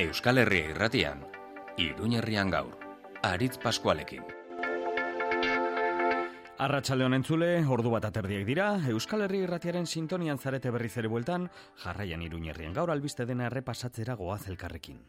Euskal Herria irratian, Iruñerrian gaur, Aritz Paskualekin. Arratxalde honen zule, ordu bat aterdiek dira, Euskal Herri irratiaren sintonian zarete berriz ere bueltan, jarraian Iruñerrian gaur albiste dena errepasatzera goaz elkarrekin.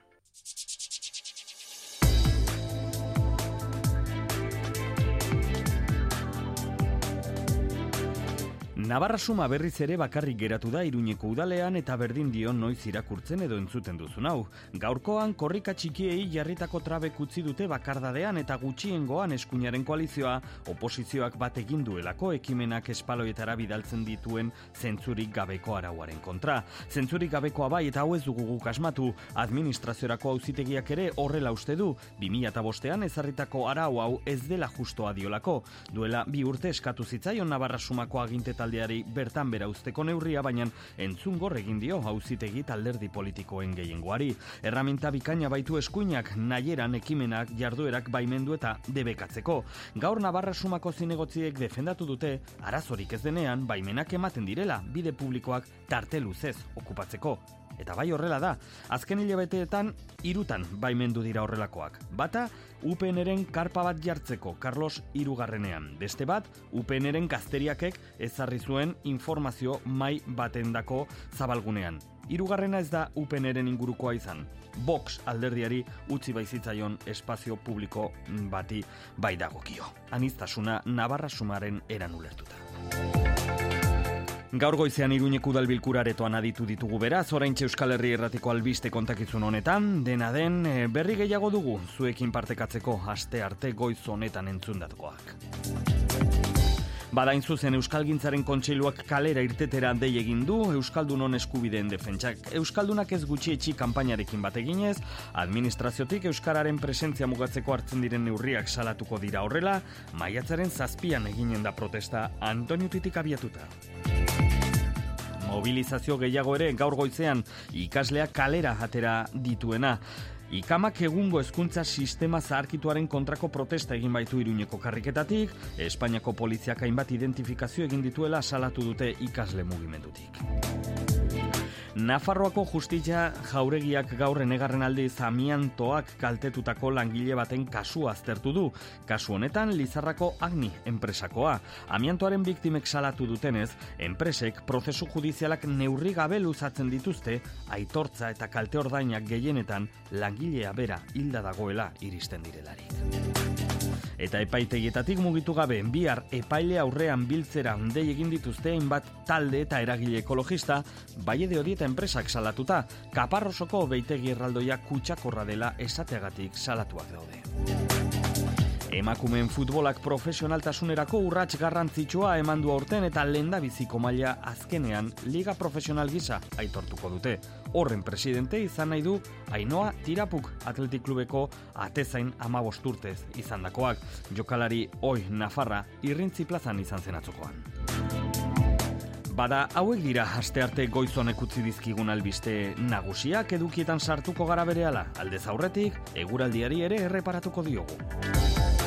Navarra suma berriz ere bakarrik geratu da Iruñeko udalean eta berdin dio noiz irakurtzen edo entzuten duzun hau. Gaurkoan korrika txikiei jarritako trabe utzi dute bakardadean eta gutxiengoan eskuinaren koalizioa oposizioak bat egin duelako ekimenak espaloietara bidaltzen dituen zentzurik gabeko arauaren kontra. Zentzurik gabekoa bai eta hau ez dugu guk asmatu, administraziorako auzitegiak ere horrela uste du, 2005ean ezarritako arau hau ez dela justoa diolako. Duela bi urte eskatu zitzaion Navarra sumako aginte taldeari bertan bera usteko neurria, baina entzun egin dio hauzitegi talderdi politikoen gehiengoari. Erraminta bikaina baitu eskuinak, nahieran ekimenak, jarduerak baimendu eta debekatzeko. Gaur Navarra sumako zinegotziek defendatu dute, arazorik ez denean, baimenak ematen direla, bide publikoak tarte luzez okupatzeko. Eta bai horrela da, azken hilabeteetan irutan baimendu dira horrelakoak. Bata, UPNren karpa bat jartzeko Carlos Irugarrenean. Beste bat, UPNren gazteriakek ezarri zuen informazio mai batendako zabalgunean. Hirugarrena ez da UPNren ingurukoa izan. Vox alderdiari utzi baizitzaion espazio publiko bati bai dagokio. Anistasuna Navarra sumaren eran ulertuta. Gaur goizean iruñeku dalbilkuraretoan aditu ditugu beraz, orain Euskal Herri erratiko albiste kontakizun honetan, dena den eh, berri gehiago dugu zuekin partekatzeko aste arte goiz honetan entzundatukoak. Badain zuzen Euskalgintzaren kontseiluak kalera irtetera dei egin du Euskaldunon eskubideen defentsak. Euskaldunak ez gutxietxi kanpainarekin bat eginez, administraziotik Euskararen presentzia mugatzeko hartzen diren neurriak salatuko dira horrela, maiatzaren zazpian eginen da protesta Antonio Titik abiatuta. Mobilizazio gehiago ere gaur goizean ikasleak kalera atera dituena. Ikamak egungo hezkuntza sistema zaharkituaren kontrako protesta egin baitu iruñeko karriketatik, Espainiako poliziak hainbat identifikazio egin dituela salatu dute ikasle mugimendutik. Nafarroako justizia jauregiak gaur enegarren aldi zamiantoak kaltetutako langile baten kasu aztertu du. Kasu honetan, Lizarrako Agni enpresakoa. Amiantoaren biktimek salatu dutenez, enpresek prozesu judizialak neurri gabe luzatzen dituzte, aitortza eta kalte ordainak gehienetan langilea bera hilda dagoela iristen direlarik. Eta epaitegietatik mugitu gabe, bihar epaile aurrean biltzera ondei egin dituzte hainbat talde eta eragile ekologista, bai edo odieta enpresak salatuta, kaparrosoko beitegi erraldoia kutsakorra dela esateagatik salatuak daude. Emakumeen futbolak profesionaltasunerako urrats garrantzitsua eman du aurten eta lenda biziko maila azkenean liga profesional gisa aitortuko dute. Horren presidente izan nahi du Ainoa Tirapuk Atletik Klubeko atezain amabosturtez izan dakoak. Jokalari oi Nafarra irrintzi plazan izan zen atzokoan. Bada, hauek dira aste arte goizonek utzi dizkigun albiste nagusiak edukietan sartuko gara berehala. Aldez aurretik, eguraldiari ere erreparatuko diogu.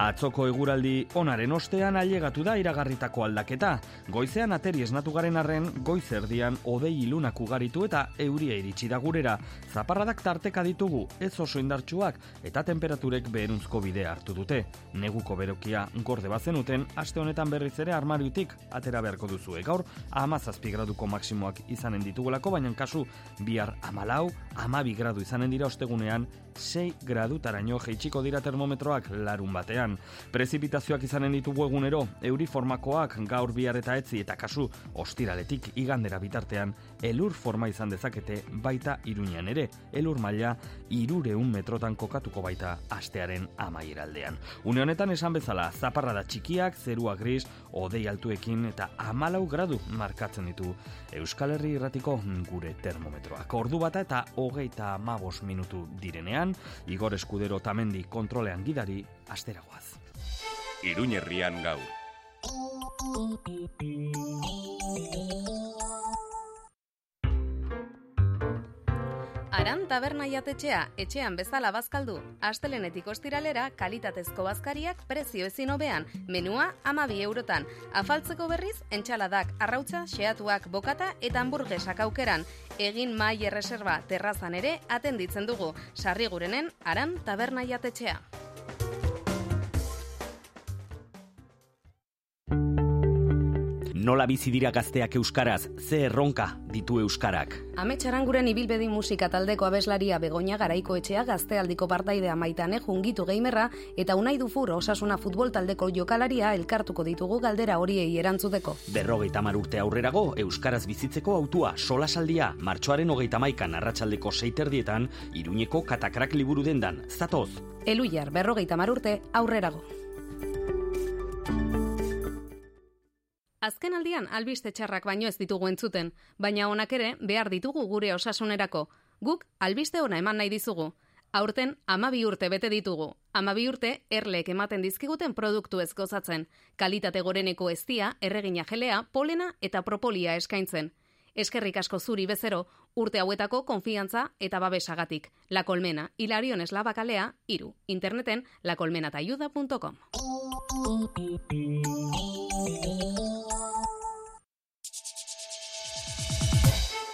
Atzoko eguraldi onaren ostean ailegatu da iragarritako aldaketa. Goizean ateri esnatu garen arren, goizerdian odei ilunak ugaritu eta euria iritsi da gurera. Zaparradak tarteka ditugu, ez oso indartsuak eta temperaturek beheruntzko bidea hartu dute. Neguko berokia gorde bazenuten, aste honetan berriz ere armariutik atera beharko duzu. Gaur, amazazpi graduko maksimoak izanen ditugulako, baina kasu bihar amalau, amabi gradu izanen dira ostegunean, 6 gradutaraino jeitsiko dira termometroak larun batean. Prezipitazioak izanen ditugu egunero, euri formakoak gaur bihar eta etzi eta kasu ostiraletik igandera bitartean, elur forma izan dezakete baita iruñan ere, elur maila irureun metrotan kokatuko baita astearen amaieraldean. Une honetan esan bezala, zaparra da txikiak, zerua gris, odei altuekin eta amalau gradu markatzen ditu Euskal Herri irratiko gure termometroak. Ordu bata eta hogeita amabos minutu direnean, Igor Eskudero tamendi kontrolean gidari, asteragoa. Iruñerrian gaur. Aran taberna jatetxea, etxean bezala bazkaldu. Astelenetik ostiralera, kalitatezko bazkariak prezio ezin hobean, menua amabi eurotan. Afaltzeko berriz, entxaladak, arrautza, xeatuak, bokata eta hamburguesak aukeran. Egin mai erreserba terrazan ere atenditzen dugu. Sarri gurenen, aran taberna jatetxea. Nola bizi dira gazteak euskaraz, ze erronka ditu euskarak. Ametxaranguren ibilbedi musika taldeko abeslaria begonia garaiko etxea gaztealdiko partaidea maitane jungitu geimerra eta unai dufur osasuna futbol taldeko jokalaria elkartuko ditugu galdera horiei erantzuteko. Berrogeita urte aurrerago, euskaraz bizitzeko autua solasaldia martxoaren hogeita maikan arratsaldeko seiterdietan iruñeko katakrak liburu dendan, zatoz. Eluiar berrogeita urte aurrerago. Azken aldian albiste txarrak baino ez ditugu entzuten, baina honak ere behar ditugu gure osasunerako. Guk albiste ona eman nahi dizugu. Aurten amabi urte bete ditugu. Amabi urte erlek ematen dizkiguten produktu ez gozatzen. Kalitate goreneko eztia, erregina gelea, polena eta propolia eskaintzen. Eskerrik asko zuri bezero, urte hauetako konfiantza eta babesagatik. La Colmena, Hilarion Eslabakalea, iru. Interneten, lacolmenatayuda.com.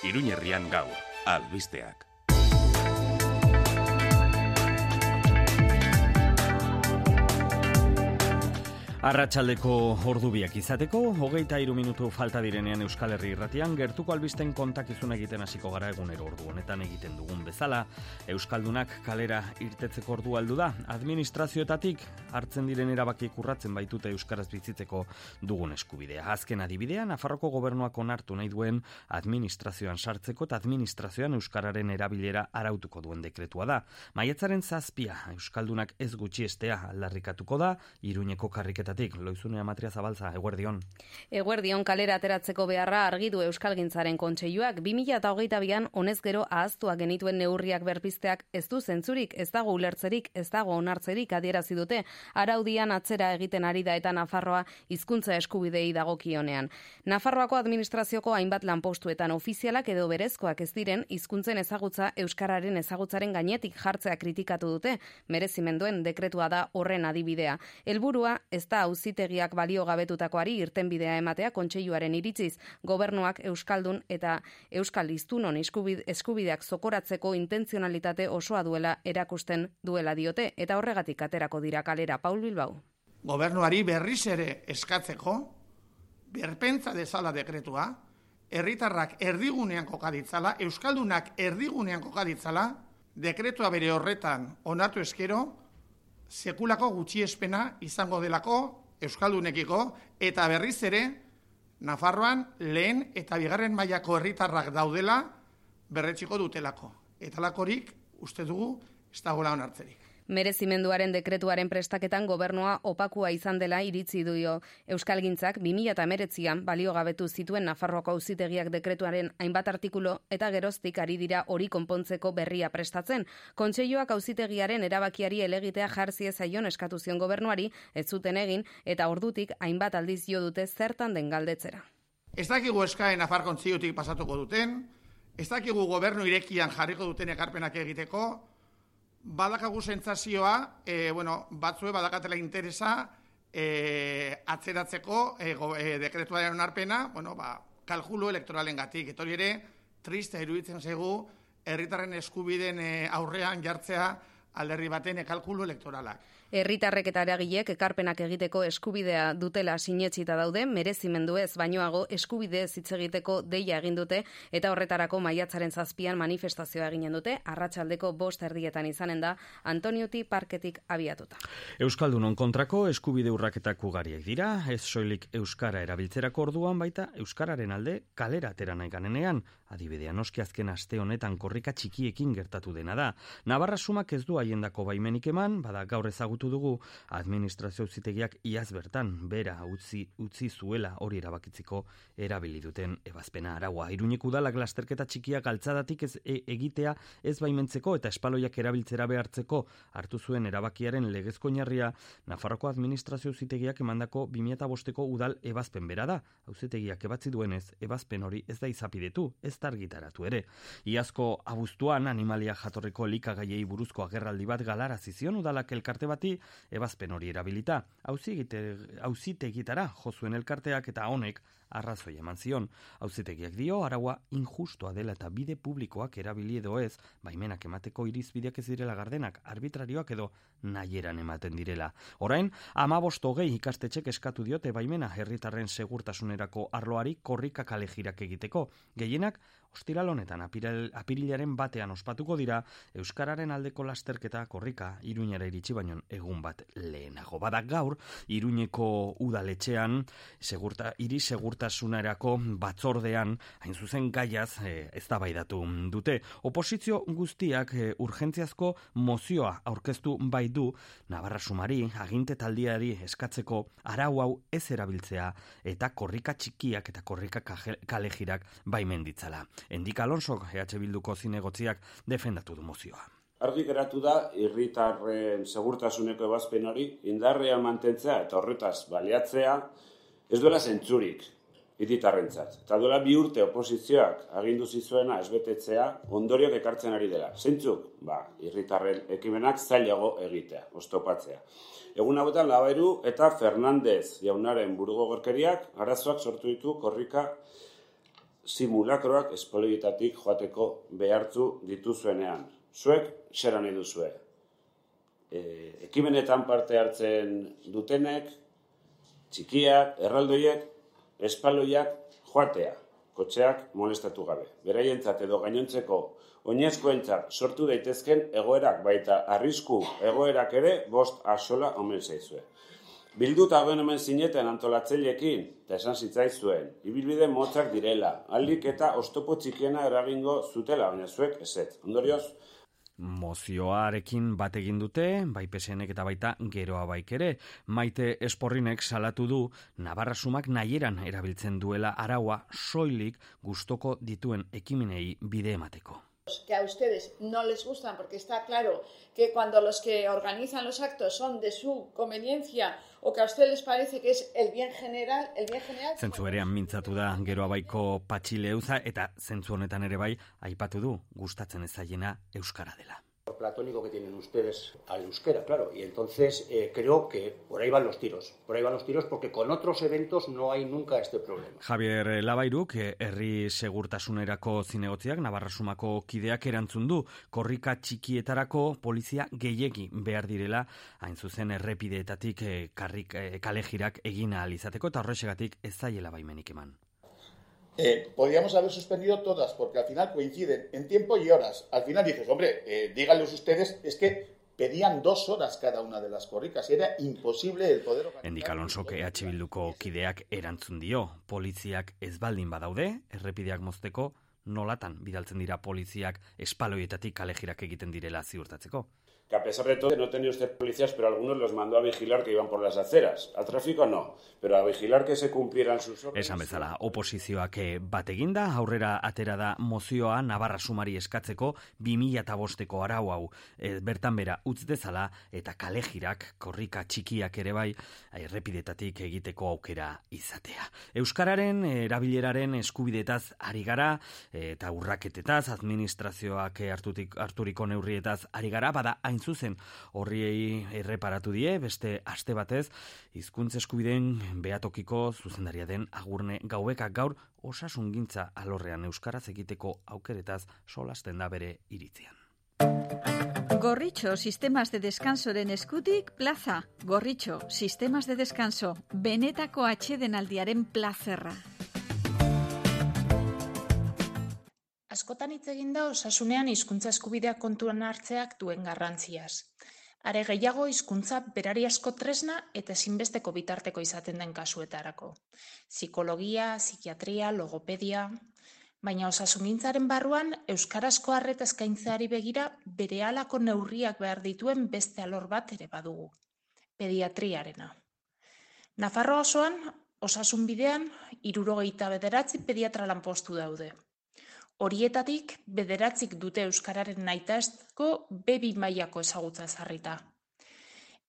Iruñerrian gaur, albisteak. Arratxaldeko ordubiak izateko, hogeita iru minutu falta direnean Euskal Herri irratian, gertuko albisten kontakizun egiten hasiko gara egunero ordu honetan egiten dugun bezala, Euskaldunak kalera irtetzeko ordu aldu da, administrazioetatik hartzen diren erabaki urratzen baitute Euskaraz bizitzeko dugun eskubidea. Azken adibidea, Nafarroko gobernuak onartu nahi duen administrazioan sartzeko eta administrazioan Euskararen erabilera arautuko duen dekretua da. Maietzaren zazpia, Euskaldunak ez gutxi estea aldarrikatuko da, iruñeko karriketa Zarautzetik, loizunea matria zabaltza, eguerdion. Eguerdion kalera ateratzeko beharra argi du Euskalgintzaren kontseiluak 2022an honez gero ahaztua genituen neurriak berpizteak ez du zentzurik, ez dago ulertzerik, ez dago onartzerik adierazi dute. Araudian atzera egiten ari da eta Nafarroa hizkuntza eskubidei dagokionean. Nafarroako administrazioko hainbat lanpostuetan ofizialak edo berezkoak ez diren hizkuntzen ezagutza euskararen ezagutzaren gainetik jartzea kritikatu dute. Merezimenduen dekretua da horren adibidea. Helburua ez da auzitegiak balio gabetutakoari irtenbidea ematea kontseiluaren iritziz gobernuak euskaldun eta euskal hiztunon eskubideak zokoratzeko intentzionalitate osoa duela erakusten duela diote eta horregatik aterako dira kalera Paul Bilbao. Gobernuari berriz ere eskatzeko berpentza dezala dekretua herritarrak erdigunean kokaditzala, euskaldunak erdigunean kokaditzala, dekretua bere horretan onartu eskero, sekulako gutxiespena izango delako euskaldunekiko eta berriz ere Nafarroan lehen eta bigarren mailako herritarrak daudela berretxiko dutelako. Eta lakorik uste dugu ez dagoela onartzerik merezimenduaren dekretuaren prestaketan gobernua opakua izan dela iritzi duio. Euskalgintzak 2008an balio gabetu zituen Nafarroako auzitegiak dekretuaren hainbat artikulo eta geroztik ari dira hori konpontzeko berria prestatzen. Kontseioak auzitegiaren erabakiari elegitea jarzi ezaion eskatu zion gobernuari ez zuten egin eta ordutik hainbat aldiz jo dute zertan den galdetzera. Ez dakigu eskaen Nafar kontziotik pasatuko duten, ez dakigu gobernu irekian jarriko duten ekarpenak egiteko, badakagu sentsazioa, e, bueno, batzue badakatela interesa e, atzeratzeko e, go, e, dekretuaren onarpena, bueno, ba, kalkulu elektoralen gatik. Etori ere, triste iruditzen zegu, herritarren eskubiden e, aurrean jartzea alderri baten kalkulu elektoralak. Herritarrek eta eragilek ekarpenak egiteko eskubidea dutela sinetsita daude, merezimendu ez bainoago eskubide hitz egiteko deia egin dute eta horretarako maiatzaren zazpian manifestazioa eginen dute, arratsaldeko bost erdietan izanen da Antonioti parketik abiatuta. Euskaldunon kontrako eskubide urraketak ugariek dira, ez soilik Euskara erabiltzerako orduan baita Euskararen alde kalera atera nahi ganenean, adibidea noski azken aste honetan korrika txikiekin gertatu dena da. Navarra sumak ez du haiendako baimenik eman, bada gaur ezagutu aipatu dugu administrazio zitegiak iaz bertan bera utzi, utzi zuela hori erabakitziko erabili duten ebazpena araua. Iruñek udalak lasterketa txikiak altzadatik ez e, egitea ez baimentzeko eta espaloiak erabiltzera behartzeko hartu zuen erabakiaren legezko inarria Nafarroko administrazio zitegiak emandako 2005ko udal ebazpen bera da. Auzitegiak ebatzi duenez, ebazpen hori ez da izapidetu, ez da argitaratu ere. Iazko abuztuan animalia jatorriko likagaiei buruzko agerraldi bat galara zizion udalak elkarte bati ebazpen hori erabilita. Auzitegitara jozuen elkarteak eta honek arrazoi eman zion. Auzitegiak dio, araua injustua dela eta bide publikoak erabili edo ez, baimenak emateko irizbideak ez direla gardenak, arbitrarioak edo nahieran ematen direla. Orain, ama hogei ikastetxek eskatu diote baimena herritarren segurtasunerako arloari korrika kalejirak egiteko. Gehienak, Ostiral honetan apirilaren batean ospatuko dira Euskararen aldeko lasterketa korrika Iruñara iritsi baino egun bat lehenago. Bada gaur Iruñeko udaletxean segurta, iri segurtasunerako batzordean hain zuzen gaiaz e, eztabaidatu dute. Oposizio guztiak e, urgentziazko mozioa aurkeztu bai du Navarra Sumari aginte taldiari eskatzeko arau hau ez erabiltzea eta korrika txikiak eta korrika kalejirak baimen ditzala. Endik Alonso, EH Bilduko zinegotziak defendatu du mozioa. Argi geratu da, irritarren segurtasuneko ebazpen hori, indarrean mantentzea eta horretaz baliatzea, ez duela zentzurik, ititarrentzat. Eta duela bi urte oposizioak agindu zizuena esbetetzea ondoriok ekartzen ari dela. Zentzuk? Ba, irritarren ekimenak zailago egitea, ostopatzea. Egun hauetan Labairu eta Fernandez jaunaren burugo gorkeriak arazoak sortu ditu korrika simulakroak espolietatik joateko behartzu dituzuenean. Zuek, xera nahi duzue. E, ekimenetan parte hartzen dutenek, txikiak, erraldoiek, espaloiak joatea, kotxeak molestatu gabe. Beraientzat edo gainontzeko oinezkoentzat sortu daitezken egoerak, baita arrisku egoerak ere bost asola omen zaizue. Bilduta hauen hemen zineten antolatzeilekin, eta esan zitzaizuen, ibilbide motzak direla, aldik eta ostopo txikiena eragingo zutela, baina zuek eset. Ondorioz, Mozioarekin bat egin dute, bai pesenek eta baita geroa baik ere. Maite esporrinek salatu du, Navarra sumak nahieran erabiltzen duela araua soilik gustoko dituen ekimenei bide emateko que a ustedes no les gustan, porque está claro que cuando los que organizan los actos son de su conveniencia o que a ustedes les parece que es el bien general, el bien general... Zentzu berean mintzatu da geroa baiko patxileuza eta zentzu honetan ere bai aipatu du gustatzen ezaiena Euskara dela platónico que tienen ustedes al euskera, claro. Y entonces eh, creo que por ahí van los tiros. Por ahí van los tiros porque con otros eventos no hay nunca este problema. Javier Labairuk, herri segurtasunerako zinegotziak, Navarrasumako kideak erantzun du, korrika txikietarako polizia gehiegi behar direla, hain zuzen errepideetatik eh, karrik, eh, kalejirak egin izateko eta horrexegatik ez zaiela baimenik eman. Eh, podríamos haber suspendido todas, porque al final coinciden en tiempo y horas. Al final dices, hombre, eh, díganlos ustedes, es que pedían dos horas cada una de las corricas y era imposible el poder. Endik Alonso que EH Bilduko kideak erantzun dio, poliziak ez baldin badaude, errepideak mozteko, nolatan bidaltzen dira poliziak espaloietatik kalejirak egiten direla ziurtatzeko que a pesar de todo no tenía usted policías, pero algunos los mandó a vigilar que iban por las aceras. Al tráfico no, pero a vigilar que se cumplieran sus órdenes. Esan bezala, oposizioak bat eginda, aurrera atera da mozioa Navarra Sumari eskatzeko 2005ko arau hau e, bertan bera utz dezala eta kalejirak korrika txikiak ere bai errepidetatik egiteko aukera izatea. Euskararen erabileraren eskubidetaz ari gara eta urraketetaz administrazioak hartutik harturiko neurrietaz ari gara, bada hain zuzen horriei erreparatu die, beste aste batez, hizkuntza eskubideen behatokiko zuzendaria den agurne gauekak gaur osasungintza alorrean euskaraz egiteko aukeretaz solasten da bere iritzean. Gorritxo Sistemas de Descansoren eskutik plaza. Gorritxo Sistemas de Descanso benetako atxedenaldiaren plazerra. Askotan hitz egin da osasunean hizkuntza eskubideak kontuan hartzeak duen garrantziaz. Are gehiago hizkuntza berariazko tresna eta ezinbesteko bitarteko izaten den kasuetarako. Psikologia, psikiatria, logopedia, baina osasungintzaren barruan euskarazko harreta eskaintzeari begira berehalako neurriak behar dituen beste alor bat ere badugu. pediatriarena. Nafarroa osoan, osasun bidean, irurogeita bederatzi pediatra lanpostu daude. Horietatik, bederatzik dute Euskararen naitazko bebi mailako ezagutza ezarrita.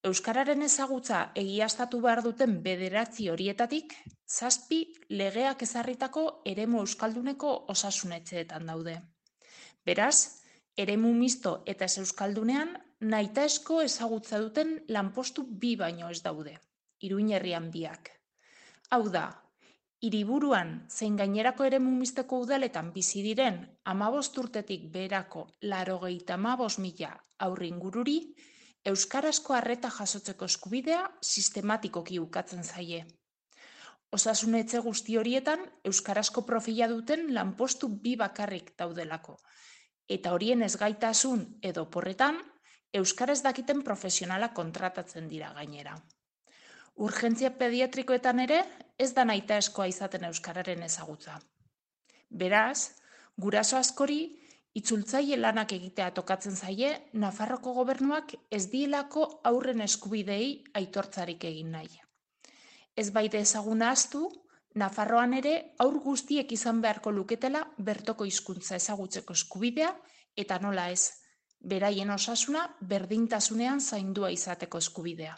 Euskararen ezagutza egiaztatu behar duten bederatzi horietatik, zazpi legeak ezarritako eremu euskalduneko osasunetxeetan daude. Beraz, eremu misto eta ez euskaldunean, naitaesko ezagutza duten lanpostu bi baino ez daude, iruinerrian biak. Hau da, Hiriburuan zein gainerako eremu misteko udaletan bizi diren amabost urtetik berako larogeita amabos mila aurri ingururi, Euskarazko harreta jasotzeko eskubidea sistematikoki ukatzen zaie. Osasunetze guzti horietan Euskarazko profila duten lanpostu bi bakarrik daudelako. Eta horien ezgaitasun edo porretan, Euskaraz dakiten profesionala kontratatzen dira gainera. Urgentzia pediatrikoetan ere ez da naita eskoa izaten euskararen ezagutza. Beraz, guraso askori itzultzaile lanak egitea tokatzen zaie Nafarroko gobernuak ez dielako aurren eskubidei aitortzarik egin nahi. Ez baide ezaguna astu, Nafarroan ere aur guztiek izan beharko luketela bertoko hizkuntza ezagutzeko eskubidea eta nola ez, beraien osasuna berdintasunean zaindua izateko eskubidea.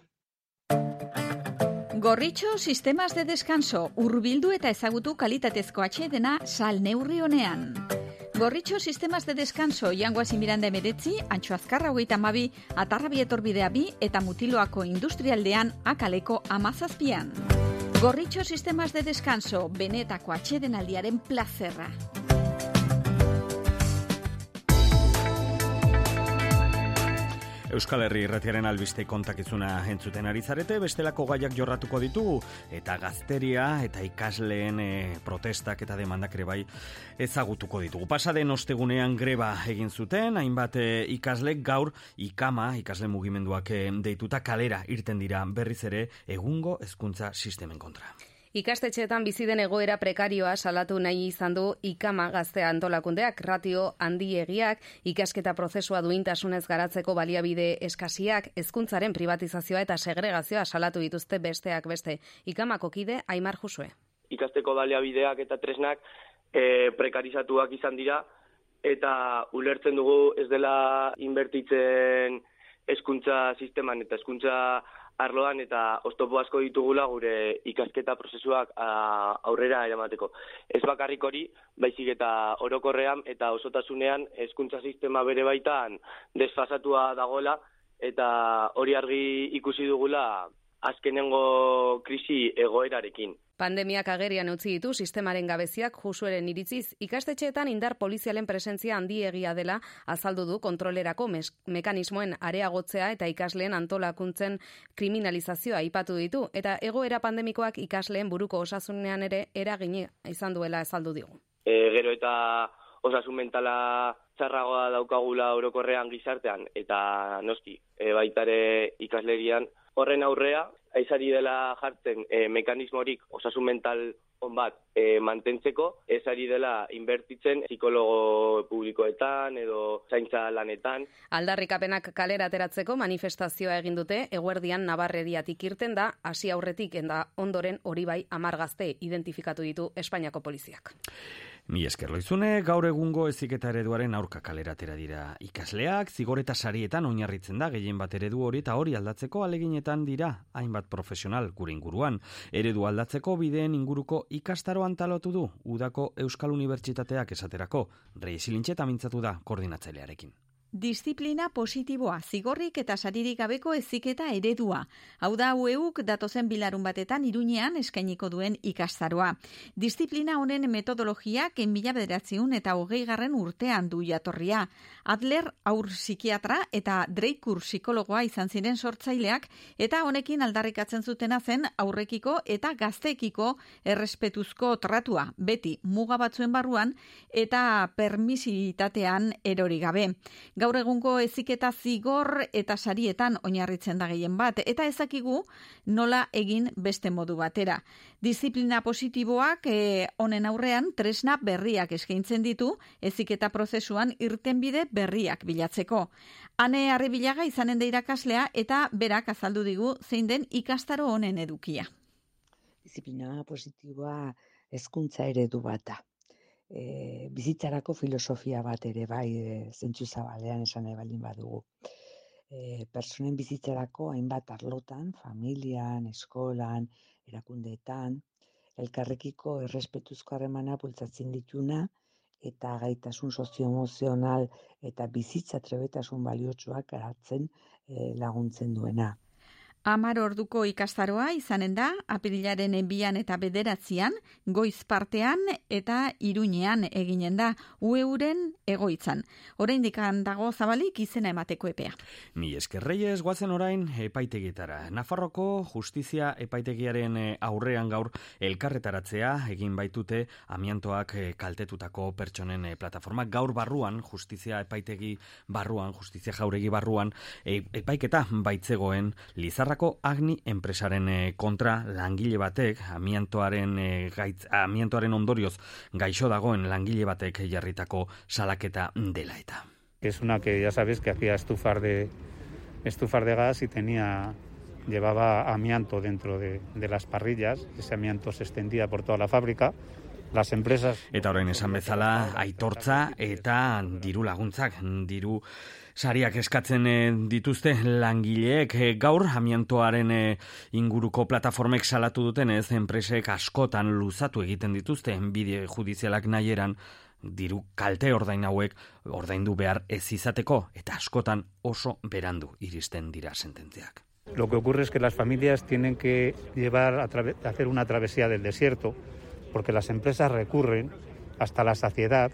Gorritxo sistemas de descanso urbildu eta ezagutu kalitatezko atxedena sal neurri honean. Gorritxo sistemas de descanso jangoaz miranda emeretzi, antxo azkarra hogeita mabi, atarrabi etorbidea bi eta mutiloako industrialdean akaleko amazazpian. Gorritxo sistemas de descanso benetako atxeden aldiaren plazerra. Euskal Herri irratiaren albiste kontakizuna entzuten ari zarete, bestelako gaiak jorratuko ditugu, eta gazteria eta ikasleen e, protestak eta demandak ere bai ezagutuko ditugu. Pasaden ostegunean greba egin zuten, hainbat e, ikasle gaur ikama, ikasle mugimenduak e, deituta kalera irten dira berriz ere egungo hezkuntza sistemen kontra. Ikastetxeetan bizi den egoera prekarioa salatu nahi izan du ikama gaztea antolakundeak, ratio handiegiak, ikasketa prozesua duintasunez garatzeko baliabide eskasiak, hezkuntzaren privatizazioa eta segregazioa salatu dituzte besteak beste. Ikamako kide, Aimar Jusue. Ikasteko baliabideak eta tresnak e, prekarizatuak izan dira, eta ulertzen dugu ez dela inbertitzen hezkuntza sisteman eta hezkuntza arloan eta oztopo asko ditugula gure ikasketa prozesuak aurrera eramateko. Ez bakarrik hori, baizik eta orokorrean eta osotasunean hezkuntza sistema bere baitan desfasatua dagoela eta hori argi ikusi dugula azkenengo krisi egoerarekin. Pandemiak agerian utzi ditu sistemaren gabeziak jusueren iritziz ikastetxeetan indar polizialen presentzia handiegia dela azaldu du kontrolerako mekanismoen areagotzea eta ikasleen antolakuntzen kriminalizazioa aipatu ditu eta egoera pandemikoak ikasleen buruko osasunean ere eragine izan duela azaldu digu. E, gero eta osasun mentala txarragoa daukagula orokorrean gizartean eta noski e, baitare ikaslerian horren aurrea, aizari dela jartzen e, mekanismorik osasun mental on bat e, mantentzeko, ez ari dela inbertitzen psikologo publikoetan edo zaintza lanetan. Aldarrikapenak kalera ateratzeko manifestazioa egin dute, eguerdian nabarreriatik irten da, hasi aurretik enda ondoren hori bai amargazte identifikatu ditu Espainiako poliziak. Mi esker loizune, gaur egungo eziketa ereduaren aurka kaleratera dira ikasleak, zigoreta sarietan oinarritzen da, gehien bat eredu hori eta hori aldatzeko aleginetan dira, hainbat profesional gure inguruan. Eredu aldatzeko bideen inguruko ikastaro antalotu du, udako Euskal Unibertsitateak esaterako, rei silintxeta mintzatu da koordinatzailearekin. Disiplina positiboa, zigorrik eta saririk gabeko eziketa eredua. Hau da UEUk datozen bilarun batetan iruñean eskainiko duen ikastaroa. Disiplina honen metodologiak enbila bederatziun eta hogei garren urtean du jatorria. Adler aur psikiatra eta Dreikur psikologoa izan ziren sortzaileak eta honekin aldarrikatzen zutena zen aurrekiko eta gaztekiko errespetuzko tratua, beti muga batzuen barruan eta permisitatean erori gabe. Gaur egungo eziketa zigor eta sarietan oinarritzen da gehien bat, eta ezakigu nola egin beste modu batera. Disiplina positiboak e, honen aurrean tresna berriak eskaintzen ditu eziketa prozesuan irtenbide berriak bilatzeko. Hane harribilaga izanen da irakaslea eta berak azaldu digu zein den ikastaro honen edukia. Disiplina positiboa hezkuntza eredu bat da. E, bizitzarako filosofia bat ere bai e, zentsu zabalean esan nahi baldin badugu. E, personen bizitzarako hainbat arlotan, familian, eskolan, erakundeetan, elkarrekiko errespetuzko harremana bultzatzen dituna, eta gaitasun sozioemozional eta bizitza trebetasun baliotsuak garatzen eh, laguntzen duena. Amar orduko ikastaroa izanen da, apirilaren enbian eta bederatzean, goiz partean eta iruñean eginen da, ueuren egoitzan. Horein dago zabalik izena emateko epea. Mi eskerreiez guazen orain epaitegitara. Nafarroko justizia epaitegiaren eh, aurrean gaur elkarretaratzea egin baitute amiantoak eh, kaltetutako pertsonen eh, plataforma. Gaur barruan, justizia epaitegi barruan, justizia jauregi barruan, epaiketa baitzegoen lizar Nafarrako Agni enpresaren eh, kontra langile batek amiantoaren eh, gaitz, amiantoaren ondorioz gaixo dagoen langile batek jarritako salaketa dela eta. Es una que ya sabes que hacía estufar de estufar de gas y tenía llevaba amianto dentro de, de las parrillas, ese amianto se extendía por toda la fábrica. Las empresas Eta orain esan bezala aitortza eta diru laguntzak, diru sariak eskatzen eh, dituzte langileek e, gaur amiantoaren e, inguruko plataformek salatu duten ez enpresek askotan luzatu egiten dituzte bide judizialak nahieran diru kalte ordain hauek ordaindu behar ez izateko eta askotan oso berandu iristen dira sententziak. Lo que ocurre es que las familias tienen que llevar a hacer una travesía del desierto porque las empresas recurren hasta la saciedad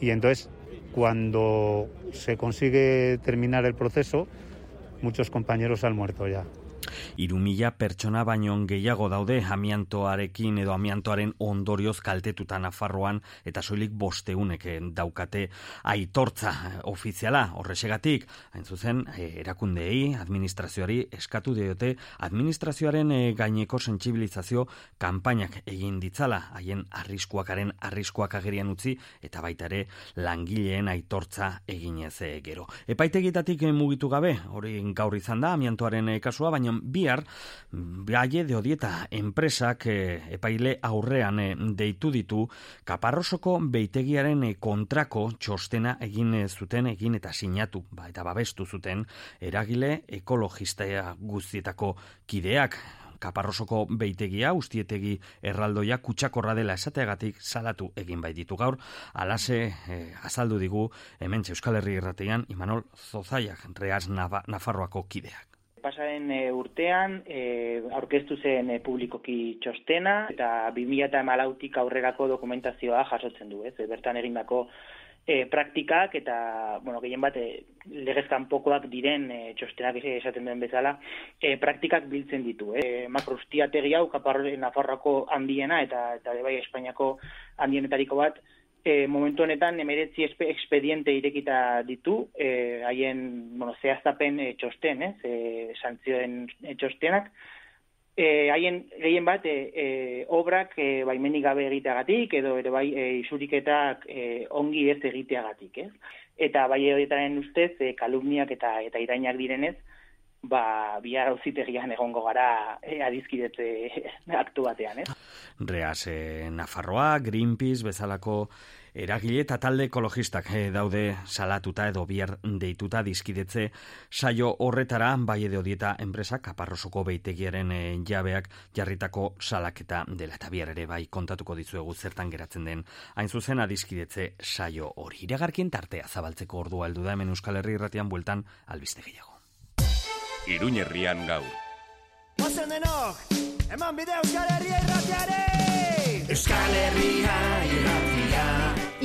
y entonces cuando se consigue terminar el proceso, muchos compañeros han muerto ya. Irumila pertsona baino gehiago daude amiantoarekin edo amiantoaren ondorioz kaltetuta Nafarroan eta soilik bosteunek daukate aitortza ofiziala horresegatik, hain zuzen e, erakundeei, administrazioari eskatu diote administrazioaren gaineko sentsibilizazio kanpainak egin ditzala haien arriskuakaren arriskuak agerian utzi eta baita ere langileen aitortza eginez gero. Epaitegitatik mugitu gabe, hori gaur izan da amiantoaren kasua, baina bihar Baie de Odieta enpresak eh, epaile aurrean eh, deitu ditu Kaparrosoko beitegiaren eh, kontrako txostena egin zuten egin eta sinatu ba, eta babestu zuten eragile ekologistea guztietako kideak. Kaparrosoko beitegia, ustietegi erraldoia kutsakorra dela esateagatik salatu egin bai ditu. Gaur, alase azaldu digu hemen Euskal Herri irratean Imanol Zozaiak, Reaz Nafarroako kideak pasaren e, urtean e, aurkeztu zen e, publikoki txostena eta 2000 eta emalautik aurrerako dokumentazioa jasotzen du, ez? E, bertan egindako e, praktikak eta, bueno, gehien bat, e, legezkan pokoak diren e, txostenak esaten duen bezala, e, praktikak biltzen ditu. E, Makrostiategi hau, kaparro Nafarroako handiena eta, eta bai Espainiako handienetariko bat, e, momentu honetan emeretzi expediente irekita ditu, e, haien, bueno, zehaztapen e, txosten, ez, e, santzioen e, txostenak, e, haien gehien bat e, e, obrak e, baimenik gabe egiteagatik, edo ere bai e, isuriketak e, ongi ez egiteagatik, ez? Eta bai horietaren ustez, e, kalumniak eta eta irainak direnez, ba, bihar auzitegian egongo gara e, adizkidetze aktu batean, ez? Reaz, e, Nafarroa, Greenpeace, bezalako eragile eta talde ekologistak e, daude salatuta edo bihar deituta dizkidetze saio horretara bai edo dieta enpresak kaparrosoko beitegiaren e, jabeak jarritako salaketa dela eta bihar ere bai kontatuko dizuegu zertan geratzen den hain zuzen adizkidetze saio hori. Iragarkien tartea zabaltzeko ordua heldu da hemen Euskal Herri irratian bueltan albiste gehiago. Iruñerrian gaur. Ozen denok, eman bide Euskal Herria irratiare! Euskal Herria irratia.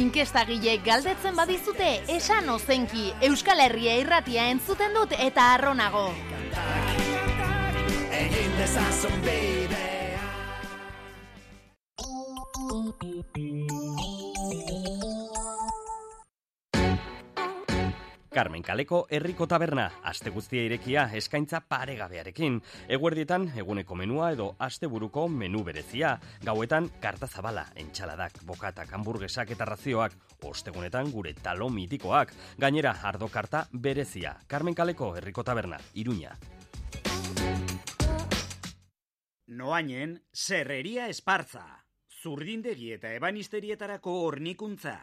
Inkesta galdetzen badizute, esan ozenki Euskal Herria irratia entzuten dut eta arronago. Egin dezazun bidea. Carmen Kaleko herriko taberna, aste guztia irekia eskaintza paregabearekin. Eguerdietan eguneko menua edo asteburuko menu berezia. Gauetan karta zabala, entxaladak, bokatak, hamburguesak eta razioak. Ostegunetan gure talo mitikoak. Gainera, ardo karta berezia. Carmen Kaleko herriko taberna, Iruña. Noainen, serreria espartza. Zurdindegi eta ebanisterietarako hornikuntza.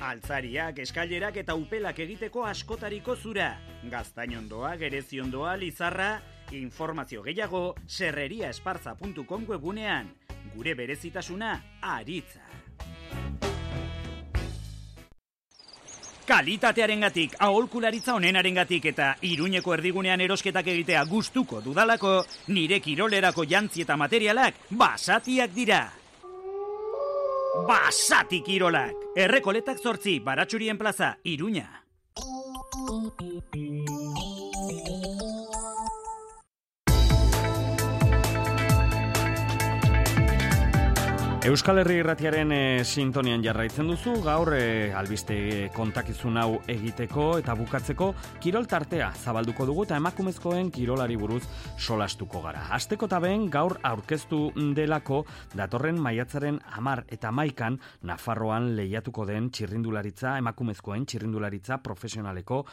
Altzariak, eskailerak eta upelak egiteko askotariko zura. Gaztainondoa, gereziondoa, lizarra, informazio gehiago, serreriaesparza.com webunean. Gure berezitasuna, aritza. Kalitatearen gatik, aholkularitza onenaren gatik eta iruñeko erdigunean erosketak egitea gustuko dudalako, nire kirolerako jantzi eta materialak basatiak dira. Basati Kirolak. Errekoletak zortzi, baratxurien plaza, Iruña. Euskal Herri Irratiaren e, sintonian jarraitzen duzu, gaur e, albiste kontakizun hau egiteko eta bukatzeko kirol tartea zabalduko dugu eta emakumezkoen kirolari buruz solastuko gara. Asteko eta ben gaur aurkeztu delako datorren maiatzaren amar eta maikan Nafarroan lehiatuko den txirrindularitza, emakumezkoen txirrindularitza profesionaleko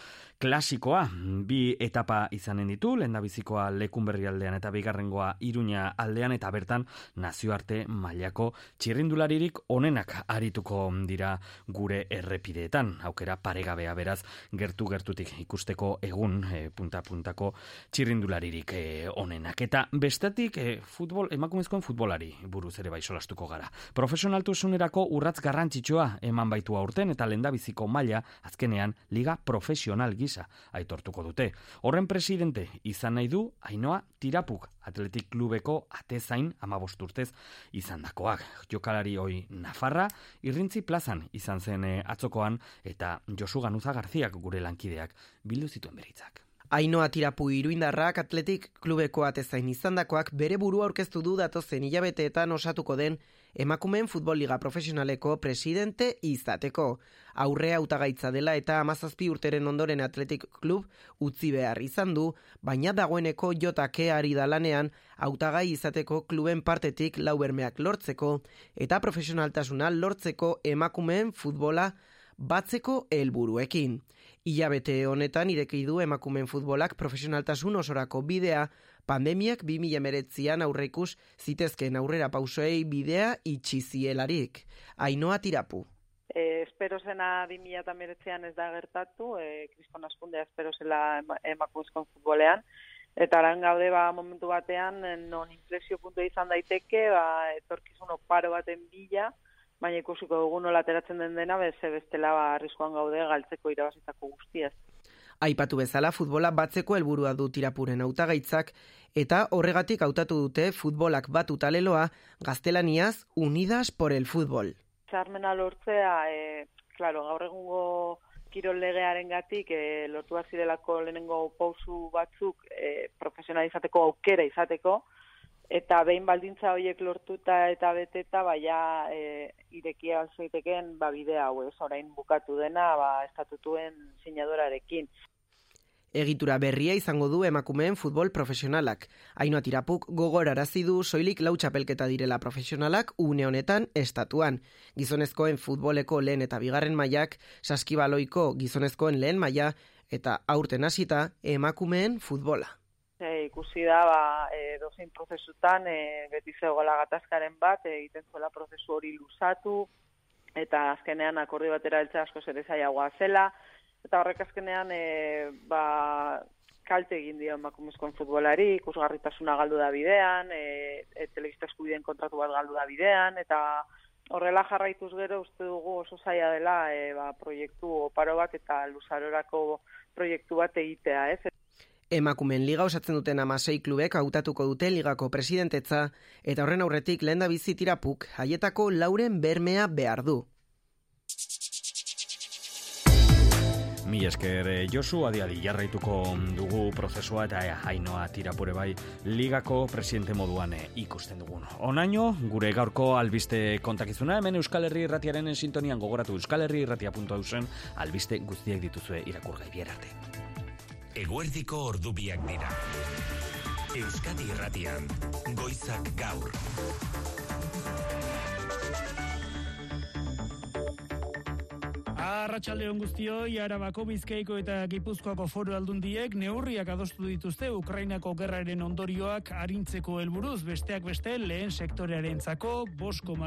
klasikoa. Bi etapa izanen ditu, lehen bizikoa lekunberri aldean eta bigarrengoa iruña aldean eta bertan nazioarte mailako txirrindularirik onenak arituko dira gure errepideetan, aukera paregabea beraz gertu gertutik ikusteko egun e, punta puntako txirrindularirik e, onenak. Eta bestetik e, futbol, emakumezkoen futbolari buruz ere bai solastuko gara. Profesionaltusunerako urratz garrantzitsua eman baitu aurten eta lendabiziko maila azkenean liga profesional gisa aitortuko dute. Horren presidente izan nahi du Ainoa Tirapuk Atletik Klubeko atezain amabosturtez izan dakoak. Jokalari hoi Nafarra, irrintzi plazan izan zen eh, atzokoan eta Josu Ganuza Garziak gure lankideak bildu zituen beritzak. Ainoa tirapu iruindarrak atletik klubeko atezain izandakoak bere burua aurkeztu du datozen hilabeteetan osatuko den emakumeen futbol liga profesionaleko presidente izateko aurre hautagaitza dela eta amazazpi urteren ondoren atletik klub utzi behar izan du, baina dagoeneko jotake ari dalanean hautagai izateko kluben partetik laubermeak lortzeko eta profesionaltasuna lortzeko emakumeen futbola batzeko helburuekin. Ilabete honetan ireki du emakumeen futbolak profesionaltasun osorako bidea, pandemiak 2019an aurreikus zitezken aurrera pausoei bidea itxizielarik. Ainoa tirapu e, espero zena 2008an ez da gertatu, e, kriskon askundea espero zela emakumezkon futbolean, eta aran gaude ba, momentu batean non inflexio puntu izan daiteke, ba, etorkizun oparo baten bila, baina ikusiko dugu nola ateratzen den dena, beze bestela ba, arriskoan gaude galtzeko irabazitako guztiaz. Aipatu bezala futbola batzeko helburua du tirapuren hautagaitzak eta horregatik hautatu dute futbolak batu taleloa gaztelaniaz Unidas por el Fútbol. Txarmena lortzea, e, claro, gaur egungo kirol legearen gatik, e, lortu delako lehenengo pausu batzuk e, profesionalizateko aukera izateko, eta behin baldintza horiek lortuta eta beteta, baina e, irekia alzoiteken ba, bidea hau ez, orain bukatu dena, ba, estatutuen sinadorarekin. Egitura berria izango du emakumeen futbol profesionalak. Ainoa tirapuk gogor arazi du soilik lau txapelketa direla profesionalak une honetan estatuan. Gizonezkoen futboleko lehen eta bigarren mailak, saskibaloiko gizonezkoen lehen maila eta aurten hasita emakumeen futbola. Ikusi da, ba, e, dozein prozesutan, e, beti zegoela gatazkaren bat, e, egiten zuela prozesu hori luzatu, eta azkenean akordi batera eltsa asko ere zaiagoa zela, eta horrek azkenean e, ba, kalte egin dio emakumezkoen futbolari, ikusgarritasuna galdu da bidean, e, e, telebista eskubideen kontratu bat galdu da bidean, eta horrela jarraituz gero uste dugu oso zaila dela e, ba, proiektu oparo bat eta luzarorako proiektu bat egitea, ez? Emakumen liga osatzen duten amasei klubek hautatuko dute ligako presidentetza eta horren aurretik lehen da bizitirapuk haietako lauren bermea behar du. Mi esker eh, Josu, adi adi jarraituko dugu prozesua eta eh, hainoa tirapure bai ligako presidente moduan eh, ikusten dugun. Onaino, gure gaurko albiste kontakizuna, hemen Euskal Herri irratiaren sintonian gogoratu Euskal Herri irratia.au zen albiste guztiak dituzue irakurgai bierarte. Eguerdiko ordubiak dira. Euskadi irratian, goizak gaur. Arratxaldeon guztioi, Arabako, Bizkaiko eta Gipuzkoako foru aldundiek neurriak adostu dituzte Ukrainako gerraren ondorioak arintzeko helburuz besteak beste lehen sektorearen zako, bosko